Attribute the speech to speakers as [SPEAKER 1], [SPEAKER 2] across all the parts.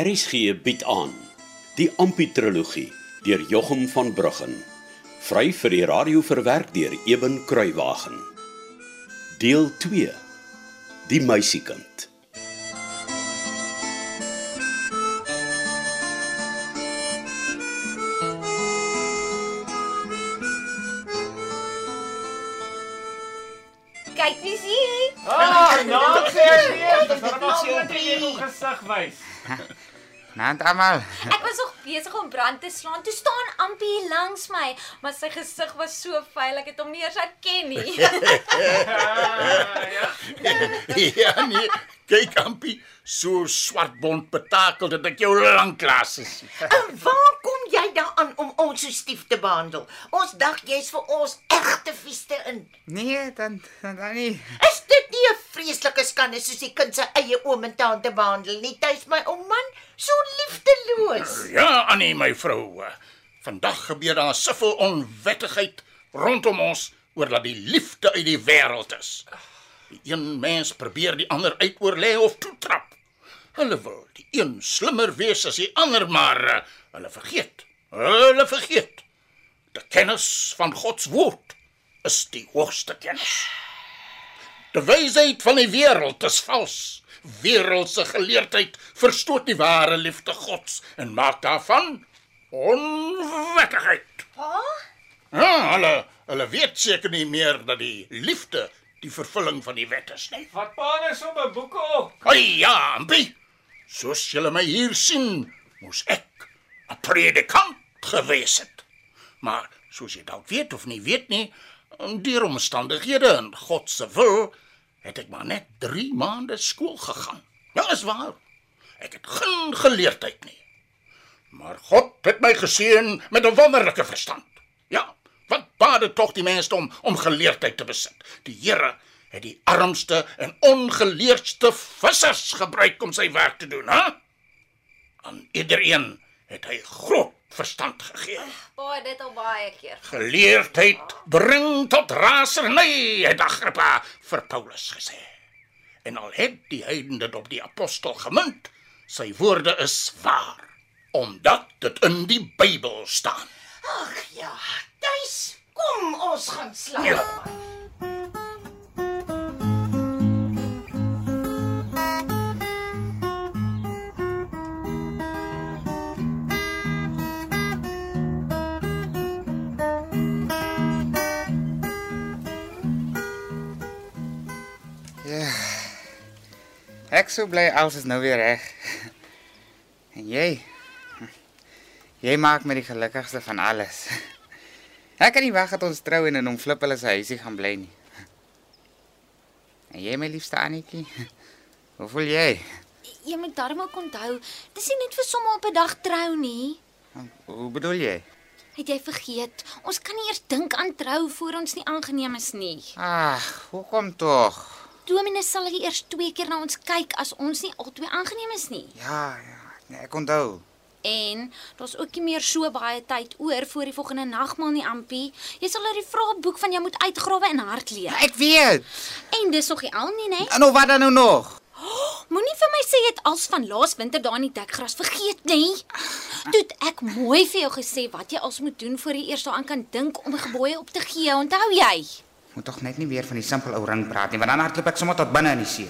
[SPEAKER 1] RSG bied aan die Amputrologie deur Jochum van Bruggen. Vry vir die radio verwerk deur Eben Kruiwagen. Deel 2. Die meisiekind.
[SPEAKER 2] Kyk wie sien.
[SPEAKER 3] Ah, nou sê ek weer, dis normaal so jy jou gesig wys.
[SPEAKER 4] Nant almal.
[SPEAKER 2] Ek was nog besig om brand te slaan. Toe staan Ampie langs my, maar sy gesig was so vuil ek het hom nie eers herken nie.
[SPEAKER 3] Ah, ja.
[SPEAKER 5] ja nee, kyk Ampie, so swartbond betakel dat ek jou lanklaas is.
[SPEAKER 6] En waar kom jy daaraan om ons so stief te behandel? Ons dag jy's vir ons egte vieste in.
[SPEAKER 4] Nee, dan dan, dan nie.
[SPEAKER 6] Is dit nie 'n vreeslike skande soos die kind sy eie oom en tante behandel nie? Tuis my ou man, so liefdeloos.
[SPEAKER 5] Ja, Annie my vrou. Vandag gebeur daar soveel onwettigheid rondom ons oor dat die liefde uit die wêreld is. Die een mens probeer die ander uitoorlê of toetrap. Hulle wil die een slimmer wees as die ander, maar eh, hulle vergeet. Hulle vergeet. Die kennis van God se woord is die hoogste kennis. Die wysheid van die wêreld is vals. Wêreldse geleerdheid verstoot die ware liefde Gods en maak daarvan onwettigheid.
[SPEAKER 2] Pa?
[SPEAKER 5] Ja, hulle hulle weet seker nie meer dat die liefde die vervulling van die wet is nie.
[SPEAKER 3] Wat pa nou so 'n boeke op?
[SPEAKER 5] Ai ja, Ampi. Soos julle my hier sien, moes ek 'n predikant gewees het. Maar soos jy dalk weet of nie weet nie, deur omstandighede en God se wil, het ek maar net 3 maande skool gegaan. Ja, is waar. Ek het geen geleerdheid nie. Maar God het my geseën met 'n wonderlike verstand. Ja, wat baat dit tog die mens om om geleerdheid te besit? Die Here het die armste en ongeleerdste vissers gebruik om sy werk te doen, hè? Aan iedereen het hy groot verstand gegee.
[SPEAKER 2] Pa, dit al baie keer.
[SPEAKER 5] Geleerdheid bring tot raserny, het Agrippa vir Paulus gesê. En al het die heidene dit op die apostel gemunt, sy woorde is waar, omdat dit in die Bybel staan.
[SPEAKER 6] Ag ja, tuis. Kom ons gaan slaap.
[SPEAKER 5] Ja.
[SPEAKER 4] Ja. Ek sou bly alles is nou weer reg. En jy? Jy maak my die gelukkigste van alles. Ek kan nie wag dat ons trou en in hom flip hulle se huisie gaan bly nie. En jy my liefste Annetjie? Hoe voel jy?
[SPEAKER 2] Jy moet darm ook onthou, dis nie net vir sommer op 'n dag trou nie.
[SPEAKER 4] Hoe bedoel jy?
[SPEAKER 2] Het jy vergeet? Ons kan nie eers dink aan trou voor ons nie aangeneem is nie.
[SPEAKER 4] Ag, hoekom tog?
[SPEAKER 2] Dominee sal eers twee keer na ons kyk as ons nie albei aangeneem is nie.
[SPEAKER 4] Ja, ja, nee, ek onthou.
[SPEAKER 2] En daar's ook nie meer so baie tyd oor voor die volgende nagmaal nie, Ampie. Jy sal uit die vraeboek van jou moet uitgrawe en hard leer.
[SPEAKER 4] Ek weet.
[SPEAKER 2] En dis nog nie al nie, né?
[SPEAKER 4] En nou wat dan nou nog?
[SPEAKER 2] Moenie vir my sê jy het als van laas winter daar in die dekgras vergeet nie. Toe ek mooi vir jou gesê wat jy als moet doen voor jy eers daaraan kan dink om 'n gebooie op te gee. Onthou jy?
[SPEAKER 4] Moet tog net nie weer van die simpel ou ring praat nie, want dan hardloop ek sommer tot binne in die see.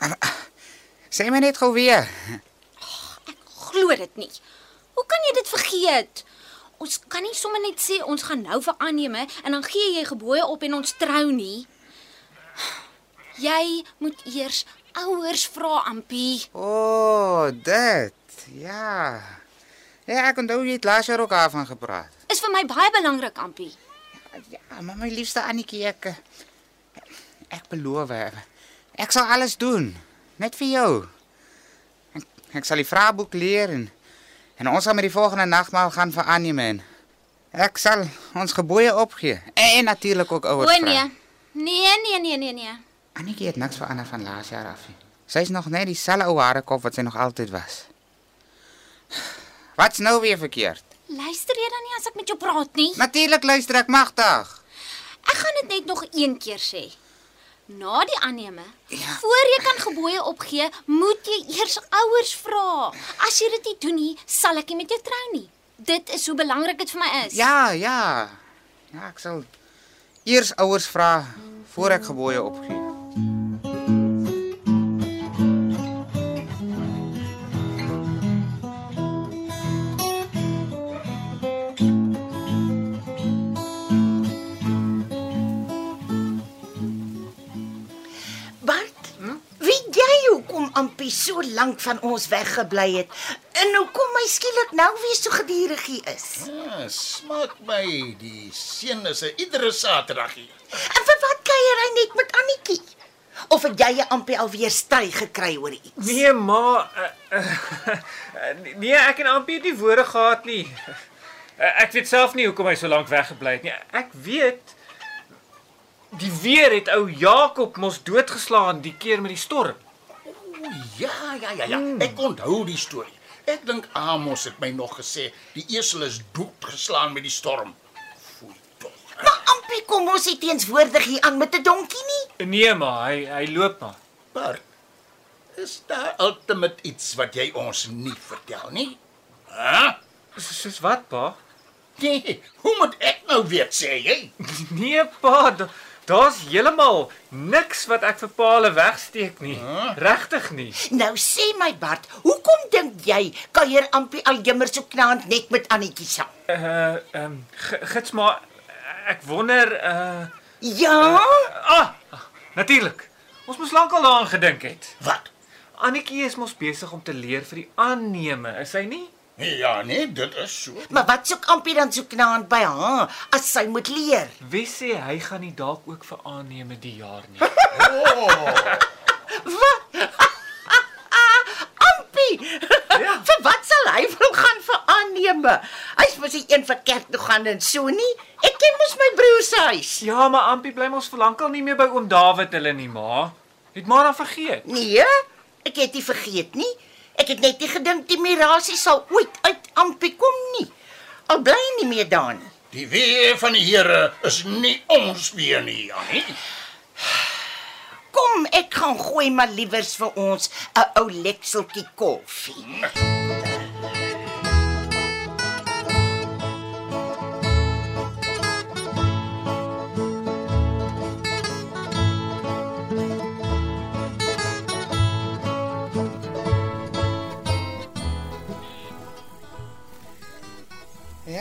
[SPEAKER 4] Ah, ah, Sê my net gou weer.
[SPEAKER 2] Glo dit nie. Hoe kan jy dit vergeet? Ons kan nie sommer net sê ons gaan nou vir aanneme en dan gee jy gebooie op en ons trou nie. Jy moet eers ouers vra, Ampie.
[SPEAKER 4] O, oh, dit. Ja. Ja, ek onthou jy het laas jaar ook daarvan gepraat.
[SPEAKER 2] Is vir my baie belangrik, Ampie.
[SPEAKER 4] Ja, maar my liefste Annetjie, ek ek beloof. Ek sal alles doen, net vir jou. Ek, sal die vraeboek leer en en ons gaan met die volgende nagmaal gaan vir Anneman. Ek sal ons gebooie opgee en, en natuurlik ook ouers
[SPEAKER 2] O nee. Nee, nee, nee, nee, nee.
[SPEAKER 4] Annetjie het niks verander van laas jaar af nie. Sy's nog net dieselfde ou harekop wat sy nog altyd was. Wat's nou weer verkeerd?
[SPEAKER 2] Luister jy dan nie as ek met jou praat nie?
[SPEAKER 4] Natuurlik luister ek magtig.
[SPEAKER 2] Ek gaan dit net nog een keer sê. Na die aanneme,
[SPEAKER 4] Ja.
[SPEAKER 2] voor jy kan gebooie opgee, moet jy eers ouers vra. As jy dit nie doen nie, sal ek nie met jou trou nie. Dit is hoe belangrik dit vir my is.
[SPEAKER 4] Ja, ja. Ja, ek sal eers ouers vra voor ek gebooie opgee.
[SPEAKER 6] Hoekom Ampie so lank van ons weggebly het? En hoekom my skielik nou weer so geduldig hier is?
[SPEAKER 5] Ja, smaak my, die seun is 'n iedere Saterdag hier.
[SPEAKER 6] En vir wat kuier hy net met Annetjie? Of het jy Ampie alweer stry gekry oor iets?
[SPEAKER 3] Nee, ma. Uh, uh, nee, ek en Ampie het nie woorde gehad nie. Uh, ek weet self nie hoekom hy so lank weggebly het nie. Ek weet die weer het ou Jakob mos doodgeslaan die keer met die storm.
[SPEAKER 5] Ja, ja, ja, ja. Ek onthou die storie. Ek dink Amos het my nog gesê die esel is doodgeslaan met die storm. Foei tog.
[SPEAKER 6] Maar Ampie kom ons nie teenswoordig hier aan met 'n donkie nie.
[SPEAKER 3] Nee, maar hy hy loop maar.
[SPEAKER 5] Bart, is daar ultimate iets wat jy ons nie vertel nie? Hæ?
[SPEAKER 3] So- Soos wat, pa?
[SPEAKER 5] Nee, hoe moet ek nou weet sê jy?
[SPEAKER 3] Nee, pa, da- daar's heeltemal niks wat ek vir pa hulle wegsteek nie.
[SPEAKER 5] Huh?
[SPEAKER 3] Regtig nie.
[SPEAKER 6] Nou sê my Bart, hoekom dink jy kuier Ampie al jemmer so knaand net met Annetjie saam?
[SPEAKER 3] Uh ehm um, gits maar ek wonder uh
[SPEAKER 6] Ja?
[SPEAKER 3] ah natuurlik. Ons moes lankal daaraan gedink het.
[SPEAKER 5] Wat?
[SPEAKER 3] Annetjie is mos besig om te leer vir die aanneme, is hy nie?
[SPEAKER 5] Ja, nee, dit is so.
[SPEAKER 6] Maar wat soek Ampie dan so knaand by haar as sy moet leer?
[SPEAKER 3] Wie sê hy gaan nie dalk ook vir aanneme die jaar nie?
[SPEAKER 6] Ampie.
[SPEAKER 3] Ja.
[SPEAKER 6] vir wat sal hy wil gaan vir aanneme? Hy's mos nie een vir kerk toe gaan en so nie. Ek ken mos my broer se huis.
[SPEAKER 3] Ja, maar Ampie bly mos vir lankal nie meer by oom Dawid hulle nie, ma. Het maar dan vergeet.
[SPEAKER 6] Nee, ek het nie vergeet nie. Ek het net nie gedink die mirasie sal ooit uit Ampie kom nie. Al bly nie meer daar nie.
[SPEAKER 5] Die weer van die Here is nie ons weer nie, Jannie.
[SPEAKER 6] Kom, ek gaan gooi maar liewers vir ons 'n ou lekseltjie koffie.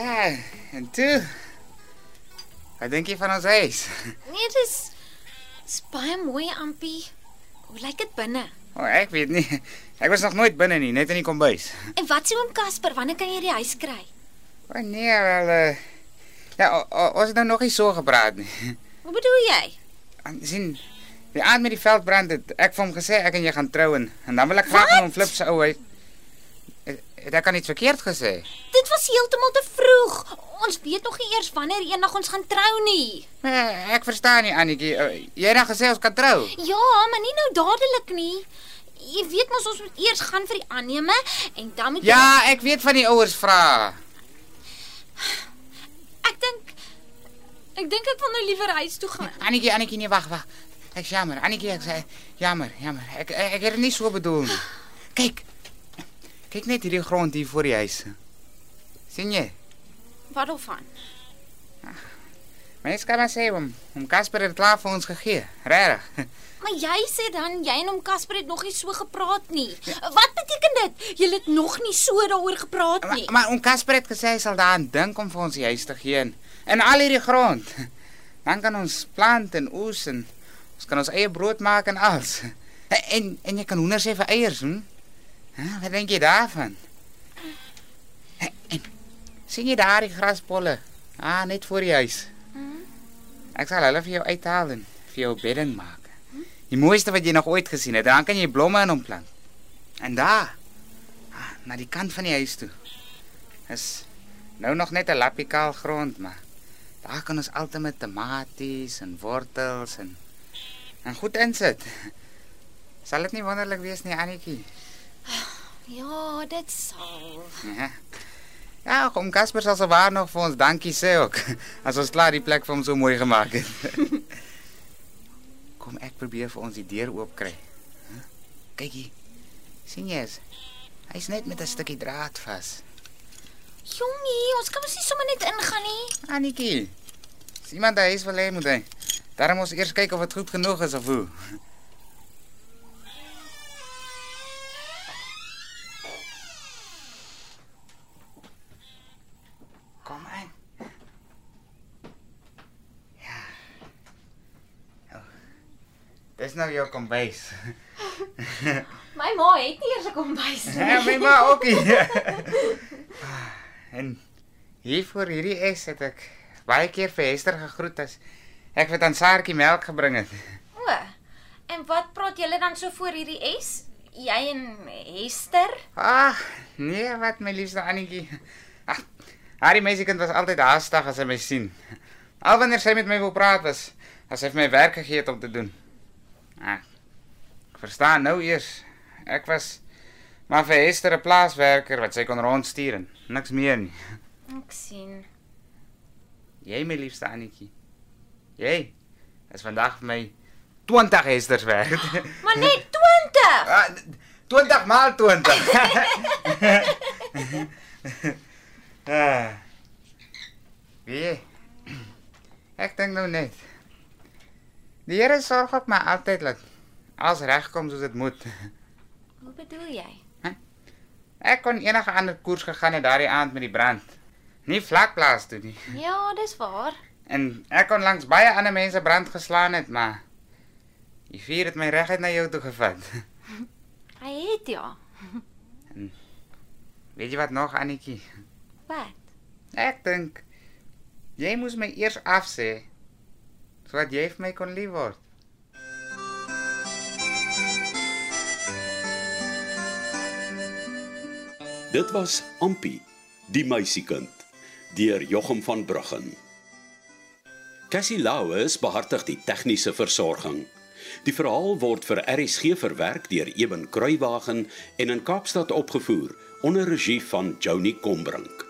[SPEAKER 4] En toe. Wat dink jy van ons huis?
[SPEAKER 2] Nee, dis dis baie mooi, Ampie. Hoe lyk dit binne?
[SPEAKER 4] O, oh, ek weet nie. Ek was nog nooit binne nie, net in die kombuis.
[SPEAKER 2] En wat sê oom Casper, wanneer kan jy die huis kry?
[SPEAKER 4] O oh, nee, wel uh, Ja, o, o, ons het nou nog nie so gepraat nie.
[SPEAKER 2] Wat bedoel jy?
[SPEAKER 4] En sien, die aand met die veldbrand het ek vir hom gesê ek en jy gaan trou en, en dan wil ek graag met hom flip se ou huis. Het, ek kan iets verkeerd gesê?
[SPEAKER 2] Dit was heeltemal te vroeg. Ons weet nog nie eers wanneer eendag ons gaan trou nie.
[SPEAKER 4] Nee, ek verstaan nie Annetjie. Uh, jy het dan gesê ons kan trou.
[SPEAKER 2] Ja, maar nie nou dadelik nie. Jy weet mos ons moet eers gaan vir die aanneme en dan moet
[SPEAKER 4] Ja, ek weet van die ouers vra.
[SPEAKER 2] ek dink ek dink ek wil nou liewer huis toe gaan.
[SPEAKER 4] Annetjie, Annetjie, nee, wag, wag. Ek jammer. Annetjie, ek sê jammer, jammer. Ek ek, ek het dit nie so bedoel nie. Kyk. Kyk net hierdie grond hier voor die huis. sien jy?
[SPEAKER 2] Wat daarvan?
[SPEAKER 4] Mens kan maar sê om om Casper het klaar vir ons gegee. Regtig.
[SPEAKER 2] Maar jy sê dan jy en oom Casper het nog nie so gepraat nie. Wat beteken dit? Julle het nog nie so daaroor gepraat
[SPEAKER 4] Maar,
[SPEAKER 2] nie.
[SPEAKER 4] maar om Casper het gesê hy sal daaraan dink om vir ons die huis te gee en, en al hierdie grond. Dan kan ons plant en oes en ons kan ons eie brood maak en alles. En en jy kan hoenders hê vir eiers, hm? Ha, wat dink jy daarvan? En, en sien jy daar die graspolle? Ah, net voor die huis. Ek sal hulle vir jou uithaal en vir jou bedding maak. Die mooiste wat jy nog ooit gesien het. Dan kan jy blomme in hom plant. En daar, ah, na die kant van die huis toe. Is nou nog net 'n lappie kaal grond, maar daar kan ons altyd met tomaties en wortels en en goed insit. Sal dit nie wonderlik wees nie, Annetjie?
[SPEAKER 2] Ja, dit sal.
[SPEAKER 4] Ja. Ja, kom Casper sal sewaar nog vir ons dankie sê ook. As ons klaar die plek vir hom so mooi gemaak het. kom ek probeer vir ons die deur oop kry. Huh? Kykie. sien jy? Hy's net met 'n stukkie draad vas.
[SPEAKER 2] Jongie, ons kan mos nie sommer net ingaan nie.
[SPEAKER 4] Anetjie. As iemand daar is hê moet hy. Daarom moet ons eers kyk of dit goed genoeg is of hoe. Dis nou jou kombuis.
[SPEAKER 2] My ma het nie eers 'n kombuis nie.
[SPEAKER 4] Ja, my ma ook nie. en hier voor hierdie es het ek baie keer vir Hester gegroet as ek vir aan Saartjie melk gebring het.
[SPEAKER 2] O. En wat praat julle dan so voor hierdie S? Jy en Hester?
[SPEAKER 4] Ag, nee, wat my liefste Annetjie. Ag, Harry meisiekind was altyd haastig as hy my sien. Al wanneer sy met my wil praat was, as hy vir my werk gegee het om te doen. Ag. Ek verstaan nou eers. Ek was maar vir Hester 'n plaaswerker wat sy kon rondstuur en niks meer nie.
[SPEAKER 2] Ek sien.
[SPEAKER 4] Jy my liefste Annetjie. Jy is vandag my 20 Hesters werd.
[SPEAKER 2] Maar net 20.
[SPEAKER 4] Ah, 20 maal 20. ah. Wie? Ek dink nou net. Die Here sorg op my altyd dat alles regkom soos dit moet.
[SPEAKER 2] Hoe bedoel jy?
[SPEAKER 4] Ek kon enige ander koers gegaan het daardie aand met die brand. Nie vlak plaas toe nie.
[SPEAKER 2] Ja, dis waar.
[SPEAKER 4] En ek kon langs baie ander mense brand geslaan het, maar die vuur het my reguit na jou toe gevat.
[SPEAKER 2] Hy het ja.
[SPEAKER 4] Weet jy wat nog, Annetjie?
[SPEAKER 2] Wat?
[SPEAKER 4] Ek dink jy moes my eers afsê sodat jy vir my kon lief word.
[SPEAKER 1] Dit was Ampi, die meisiekind, deur Jochum van Bruggen. Cassie Lauers behartig die tegniese versorging. Die verhaal word vir RSG verwerk deur Eben Kruiwagen en in Kaapstad opgevoer onder regie van Joni Combrink.